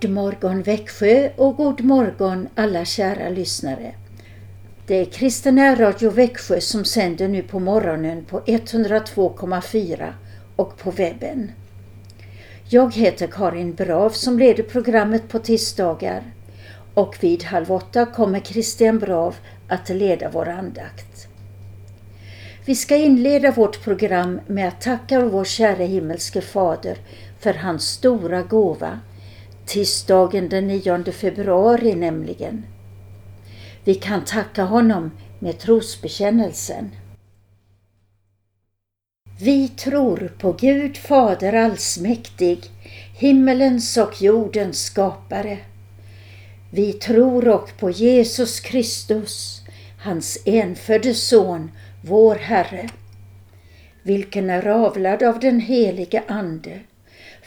God morgon Växjö och god morgon alla kära lyssnare. Det är Kristina Radio Växjö som sänder nu på morgonen på 102,4 och på webben. Jag heter Karin Brav som leder programmet på tisdagar och vid halv åtta kommer Christian Brav att leda vår andakt. Vi ska inleda vårt program med att tacka vår kära himmelske Fader för hans stora gåva tisdagen den 9 februari nämligen. Vi kan tacka honom med trosbekännelsen. Vi tror på Gud Fader allsmäktig, himmelens och jordens skapare. Vi tror och på Jesus Kristus, hans enfödde Son, vår Herre, vilken är avlad av den helige Ande,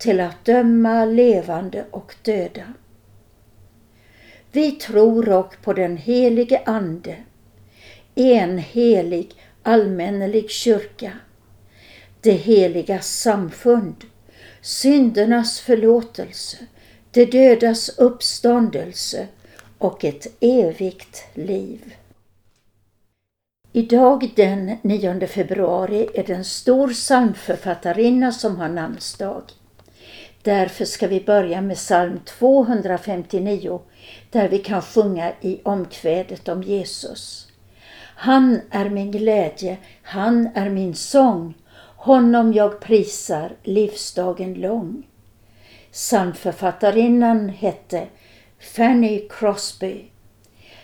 till att döma levande och döda. Vi tror och på den helige Ande, en helig allmännelig kyrka, det heliga samfund, syndernas förlåtelse, de dödas uppståndelse och ett evigt liv. Idag den 9 februari är det en stor psalmförfattarinna som har namnsdag. Därför ska vi börja med psalm 259 där vi kan sjunga i omkvädet om Jesus. Han är min glädje, han är min sång, honom jag prisar livsdagen lång. Psalmförfattarinnan hette Fanny Crosby.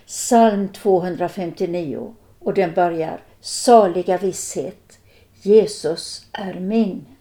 Psalm 259 och den börjar Saliga visshet, Jesus är min.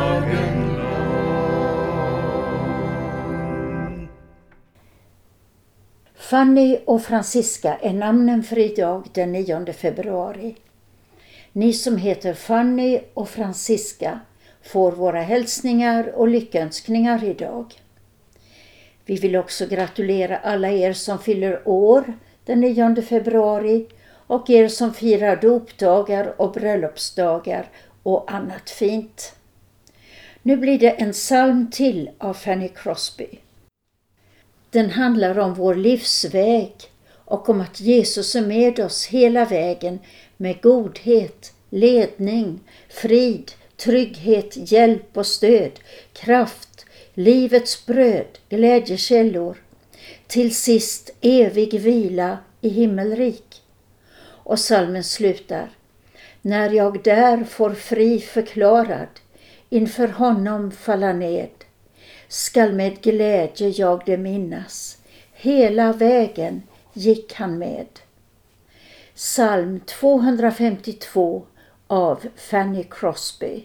Dagen lång. Fanny och Francisca är namnen för idag den 9 februari. Ni som heter Fanny och Francisca får våra hälsningar och lyckönskningar idag. Vi vill också gratulera alla er som fyller år den 9 februari och er som firar dopdagar och bröllopsdagar och annat fint. Nu blir det en psalm till av Fanny Crosby. Den handlar om vår livsväg och om att Jesus är med oss hela vägen med godhet, ledning, frid, trygghet, hjälp och stöd, kraft, livets bröd, glädjekällor, till sist evig vila i himmelrik. Och salmen slutar. När jag där får fri förklarad inför honom falla ned skall med glädje jag det minnas. Hela vägen gick han med. Psalm 252 av Fanny Crosby.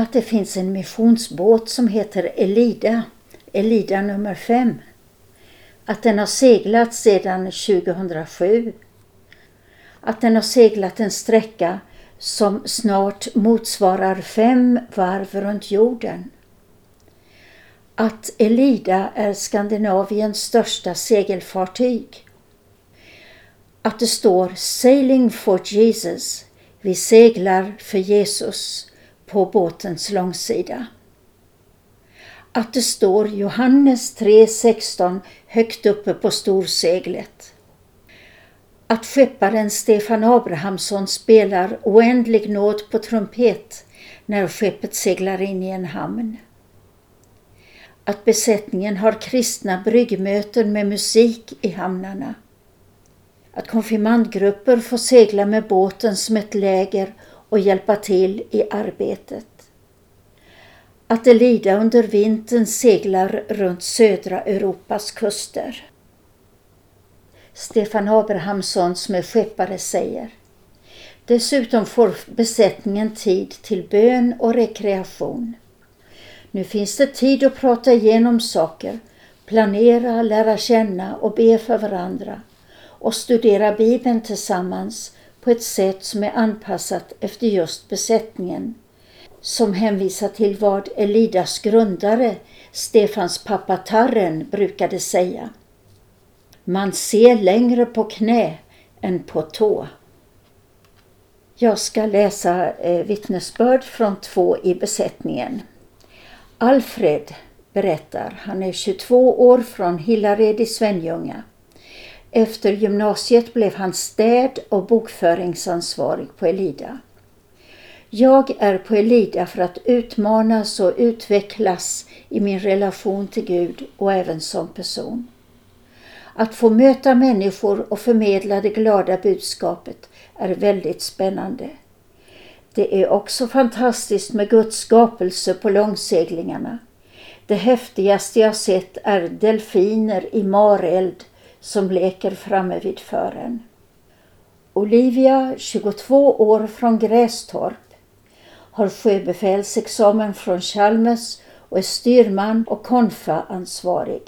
Att det finns en missionsbåt som heter Elida, Elida nummer 5? Att den har seglat sedan 2007. Att den har seglat en sträcka som snart motsvarar fem varv runt jorden. Att Elida är Skandinaviens största segelfartyg. Att det står Sailing for Jesus, vi seglar för Jesus på båtens långsida. Att det står Johannes 3.16 högt uppe på storseglet. Att skepparen Stefan Abrahamsson spelar oändlig nåd på trumpet när skeppet seglar in i en hamn. att besättningen har kristna bryggmöten med musik i hamnarna. Att konfirmandgrupper får segla med båten som ett läger och hjälpa till i arbetet. Att Elida under vintern seglar runt södra Europas kuster. Stefan Abrahamsson som är skeppare säger Dessutom får besättningen tid till bön och rekreation. Nu finns det tid att prata igenom saker, planera, lära känna och be för varandra och studera Bibeln tillsammans på ett sätt som är anpassat efter just besättningen. Som hänvisar till vad Elidas grundare, Stefans pappa Tarren, brukade säga. Man ser längre på knä än på tå. Jag ska läsa eh, vittnesbörd från två i besättningen. Alfred berättar, han är 22 år från Hillared i Svenljunga. Efter gymnasiet blev han städ och bokföringsansvarig på Elida. Jag är på Elida för att utmanas och utvecklas i min relation till Gud och även som person. Att få möta människor och förmedla det glada budskapet är väldigt spännande. Det är också fantastiskt med Guds skapelse på långseglingarna. Det häftigaste jag sett är delfiner i mareld som leker framme vid fören. Olivia, 22 år från Grästorp, har sjöbefälsexamen från Chalmers och är styrman och konfa-ansvarig.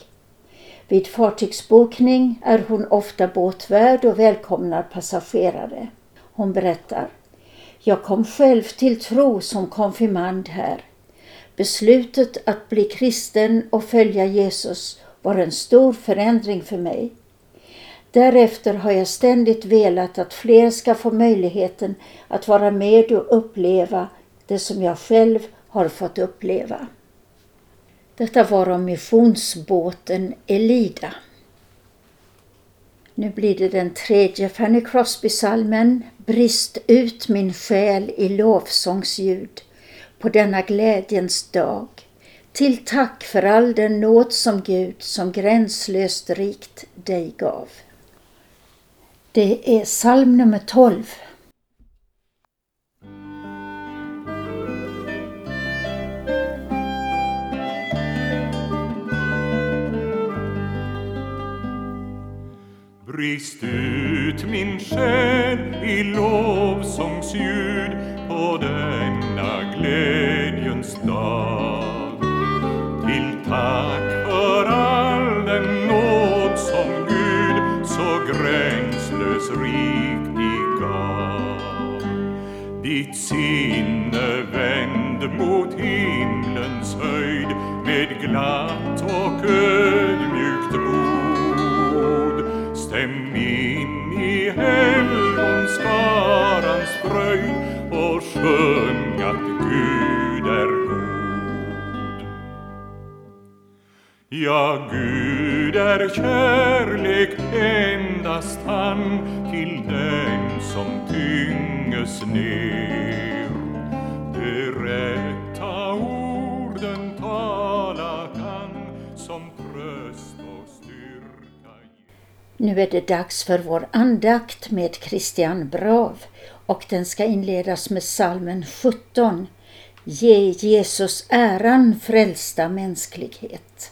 Vid fartygsbokning är hon ofta båtvärd och välkomnar passagerare. Hon berättar Jag kom själv till tro som konfirmand här. Beslutet att bli kristen och följa Jesus var en stor förändring för mig. Därefter har jag ständigt velat att fler ska få möjligheten att vara med och uppleva det som jag själv har fått uppleva. Detta var om missionsbåten Elida. Nu blir det den tredje Fanny Crosby-salmen Brist ut min själ i lovsångsljud på denna glädjens dag till tack för all den nåd som Gud som gränslöst rikt dig gav. Det är psalm nummer 12. Brist ut min själ i lov Gud är kärlek endast han till den som tynges ner. De rätta orden tala kan som tröst och styrka Nu är det dags för vår andakt med Christian Brav och den ska inledas med salmen 17. Ge Jesus äran frälsta mänsklighet.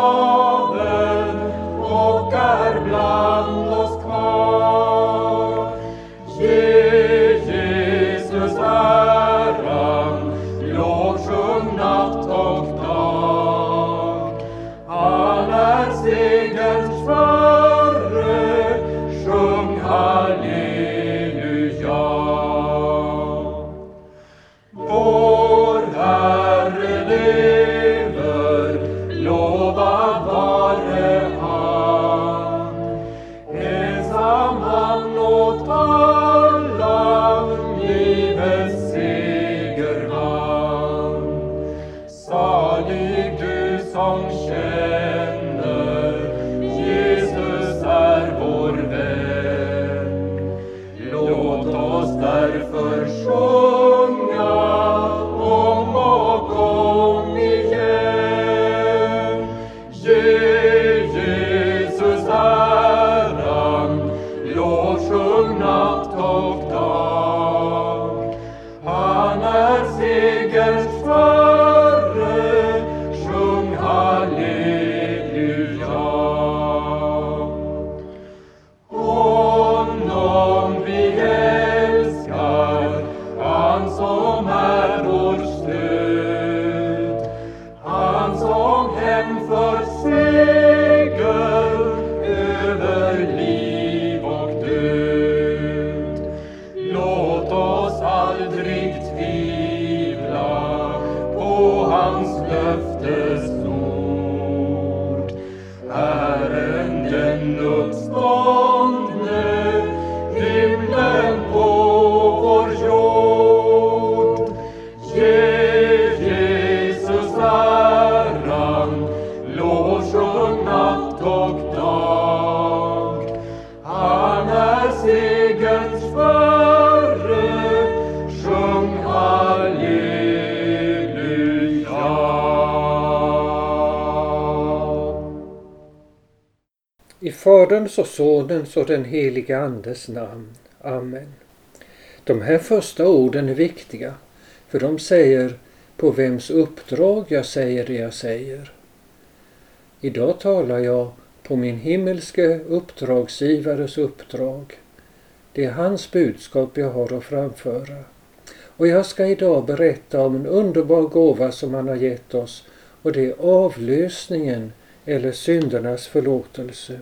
Faderns och Sonens och den helige Andes namn. Amen. De här första orden är viktiga, för de säger på vems uppdrag jag säger det jag säger. Idag talar jag på min himmelske uppdragsgivares uppdrag. Det är hans budskap jag har att framföra. Och jag ska idag berätta om en underbar gåva som han har gett oss och det är avlösningen eller syndernas förlåtelse.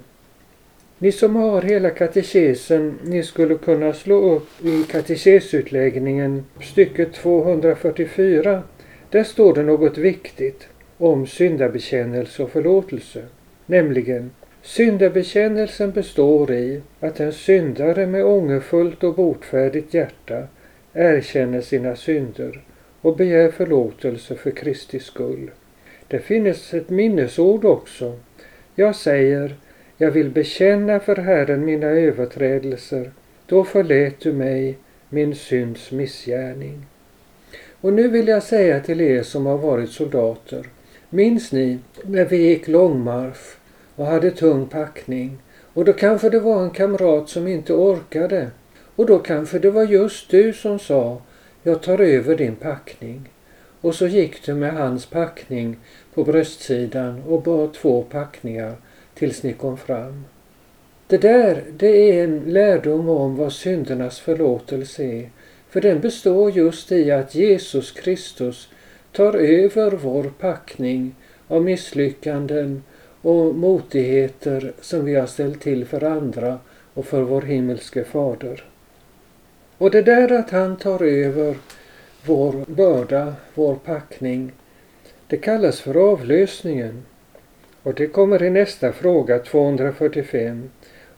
Ni som har hela katekesen, ni skulle kunna slå upp i katekesutläggningen stycket 244. Där står det något viktigt om syndabekännelse och förlåtelse. Nämligen, syndabekännelsen består i att en syndare med ångerfullt och botfärdigt hjärta erkänner sina synder och begär förlåtelse för Kristi skull. Det finns ett minnesord också. Jag säger, jag vill bekänna för Herren mina överträdelser, då förlät du mig min synds missgärning. Och nu vill jag säga till er som har varit soldater, minns ni när vi gick långmarsch och hade tung packning och då kanske det var en kamrat som inte orkade och då kanske det var just du som sa, jag tar över din packning. Och så gick du med hans packning på bröstsidan och bar två packningar tills ni kom fram. Det där, det är en lärdom om vad syndernas förlåtelse är. För den består just i att Jesus Kristus tar över vår packning av misslyckanden och motigheter som vi har ställt till för andra och för vår himmelske fader. Och det där att han tar över vår börda, vår packning, det kallas för avlösningen. Och det kommer i nästa fråga 245.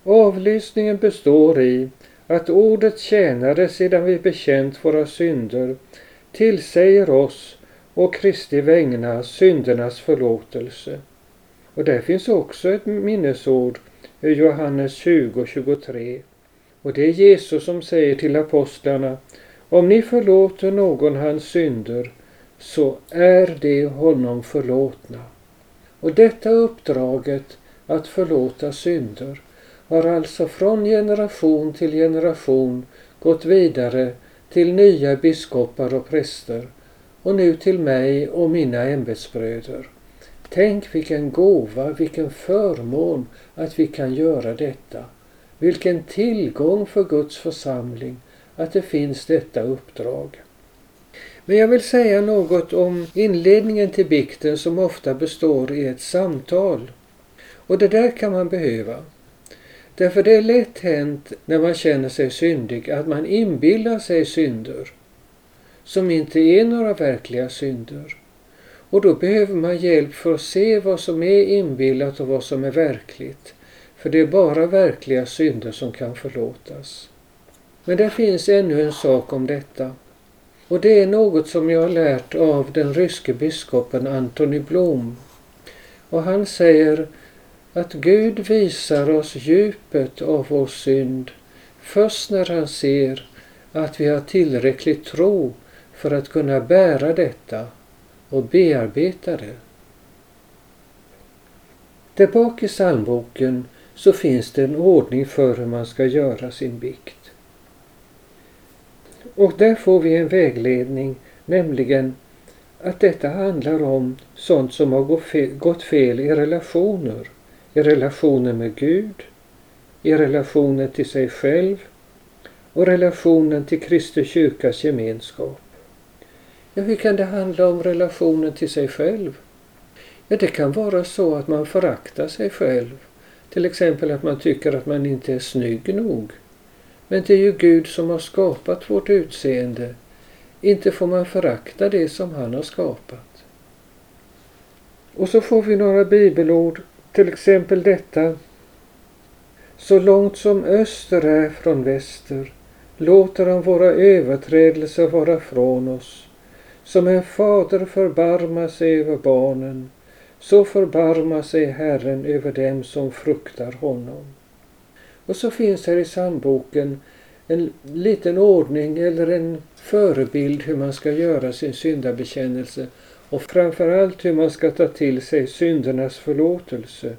Avlyssningen består i att ordet tjänare sedan vi bekänt våra synder tillsäger oss och Kristi vägnar syndernas förlåtelse. Och där finns också ett minnesord i Johannes 20 23. Och det är Jesus som säger till apostlarna om ni förlåter någon hans synder så är det honom förlåtna. Och detta uppdraget att förlåta synder har alltså från generation till generation gått vidare till nya biskopar och präster och nu till mig och mina ämbetsbröder. Tänk vilken gåva, vilken förmån att vi kan göra detta. Vilken tillgång för Guds församling att det finns detta uppdrag. Men jag vill säga något om inledningen till bikten som ofta består i ett samtal. Och det där kan man behöva. Därför det är lätt hänt när man känner sig syndig att man inbillar sig synder som inte är några verkliga synder. Och då behöver man hjälp för att se vad som är inbillat och vad som är verkligt. För det är bara verkliga synder som kan förlåtas. Men det finns ännu en sak om detta. Och det är något som jag har lärt av den ryske biskopen Antoni Blom. Och han säger att Gud visar oss djupet av vår synd först när han ser att vi har tillräcklig tro för att kunna bära detta och bearbeta det. Där bak i psalmboken så finns det en ordning för hur man ska göra sin bikt. Och där får vi en vägledning, nämligen att detta handlar om sånt som har gått fel i relationer. I relationen med Gud, i relationen till sig själv och relationen till Kristi kyrkas gemenskap. Ja, hur kan det handla om relationen till sig själv? Ja, det kan vara så att man föraktar sig själv. Till exempel att man tycker att man inte är snygg nog. Men det är ju Gud som har skapat vårt utseende. Inte får man förakta det som han har skapat. Och så får vi några bibelord, till exempel detta Så långt som öster är från väster låter han våra överträdelser vara från oss. Som en fader förbarmar sig över barnen, så förbarmar sig Herren över dem som fruktar honom. Och så finns här i sandboken en liten ordning eller en förebild hur man ska göra sin syndabekännelse och framförallt hur man ska ta till sig syndernas förlåtelse.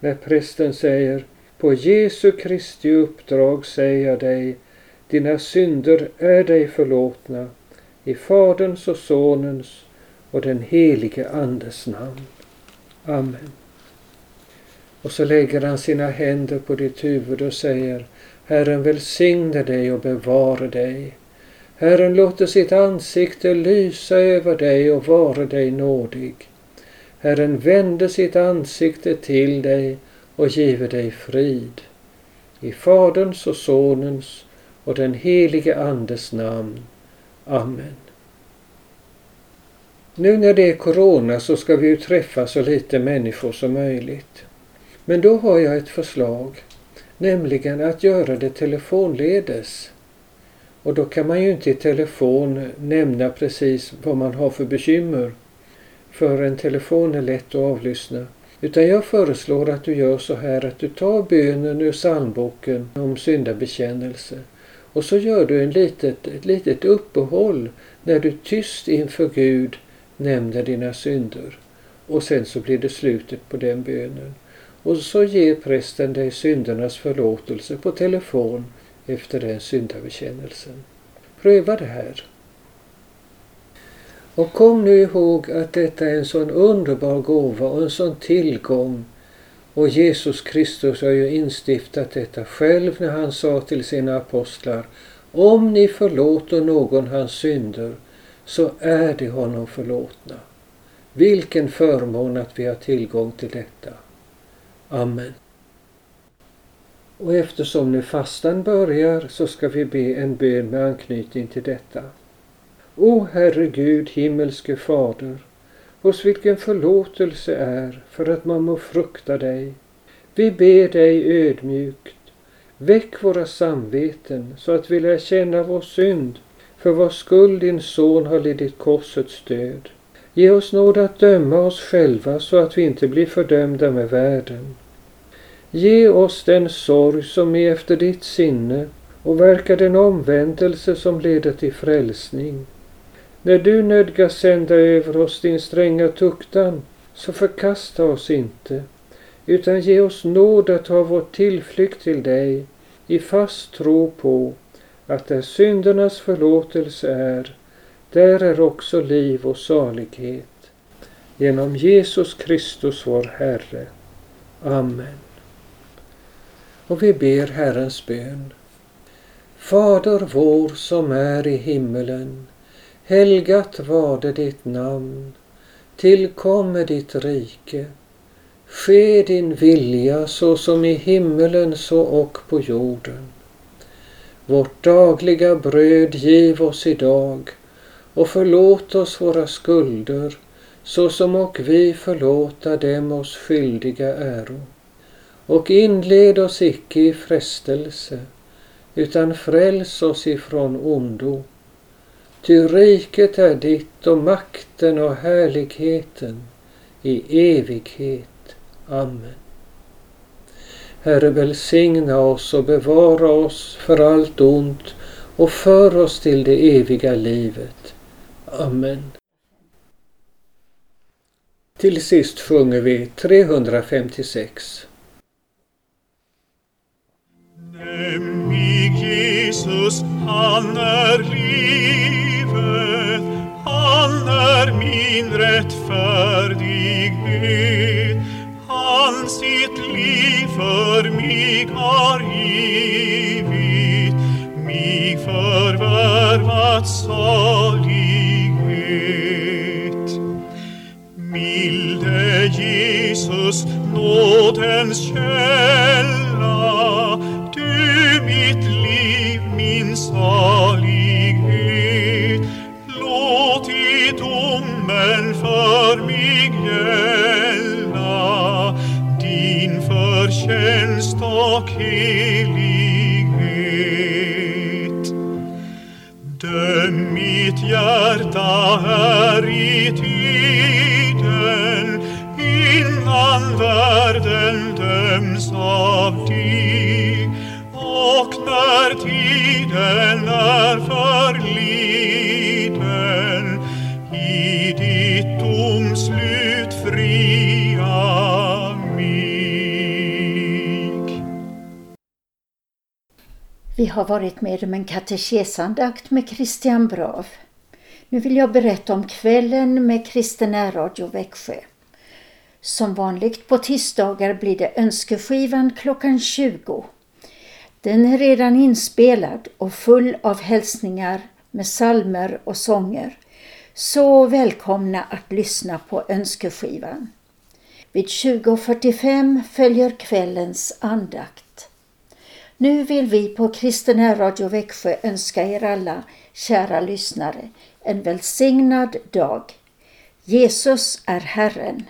När prästen säger På Jesu Kristi uppdrag säger jag dig dina synder är dig förlåtna i Faderns och Sonens och den helige Andes namn. Amen. Och så lägger han sina händer på ditt huvud och säger Herren välsigne dig och bevare dig. Herren låter sitt ansikte lysa över dig och vara dig nådig. Herren vände sitt ansikte till dig och give dig frid. I Faderns och Sonens och den helige Andes namn. Amen. Nu när det är Corona så ska vi ju träffa så lite människor som möjligt. Men då har jag ett förslag, nämligen att göra det telefonledes. Och då kan man ju inte i telefon nämna precis vad man har för bekymmer. För en telefon är lätt att avlyssna. Utan jag föreslår att du gör så här att du tar bönen ur psalmboken om syndabekännelse och så gör du en litet, ett litet uppehåll när du tyst inför Gud nämner dina synder. Och sen så blir det slutet på den bönen. Och så ger prästen dig syndernas förlåtelse på telefon efter den syndabekännelsen. Pröva det här. Och kom nu ihåg att detta är en sån underbar gåva och en sån tillgång. Och Jesus Kristus har ju instiftat detta själv när han sa till sina apostlar Om ni förlåter någon hans synder så är det honom förlåtna. Vilken förmån att vi har tillgång till detta. Amen. Och eftersom nu fastan börjar så ska vi be en bön med anknytning till detta. O Herre Gud, himmelske Fader, hos vilken förlåtelse är för att man må frukta dig. Vi ber dig ödmjukt, väck våra samveten så att vi lär känna vår synd, för vars skull din son har lidit korsets död. Ge oss nåd att döma oss själva så att vi inte blir fördömda med världen. Ge oss den sorg som är efter ditt sinne och verka den omvändelse som leder till frälsning. När du nödgas sända över oss din stränga tuktan, så förkasta oss inte, utan ge oss nåd att ha vår tillflykt till dig i fast tro på att där syndernas förlåtelse är, där är också liv och salighet. Genom Jesus Kristus vår Herre. Amen. Och vi ber Herrens bön. Fader vår som är i himmelen. Helgat varde ditt namn. Tillkomme ditt rike. Ske din vilja så som i himmelen så och på jorden. Vårt dagliga bröd giv oss idag och förlåt oss våra skulder så som och vi förlåta dem oss skyldiga äro och inled oss icke i frestelse, utan fräls oss ifrån ondo. Ty riket är ditt och makten och härligheten i evighet. Amen. Herre välsigna oss och bevara oss för allt ont och för oss till det eviga livet. Amen. Till sist sjunger vi 356. Nämlig Jesus, han är livet, han är min rättfärdighet. Han sitt liv för mig har givit, mig förvärvat har varit med om en katekesandakt med Christian Brav. Nu vill jag berätta om kvällen med Kristen Radio Växjö. Som vanligt på tisdagar blir det önskeskivan klockan 20. Den är redan inspelad och full av hälsningar med salmer och sånger. Så välkomna att lyssna på önskeskivan. Vid 20.45 följer kvällens andakt. Nu vill vi på Kristen Radio Växjö önska er alla, kära lyssnare, en välsignad dag. Jesus är Herren.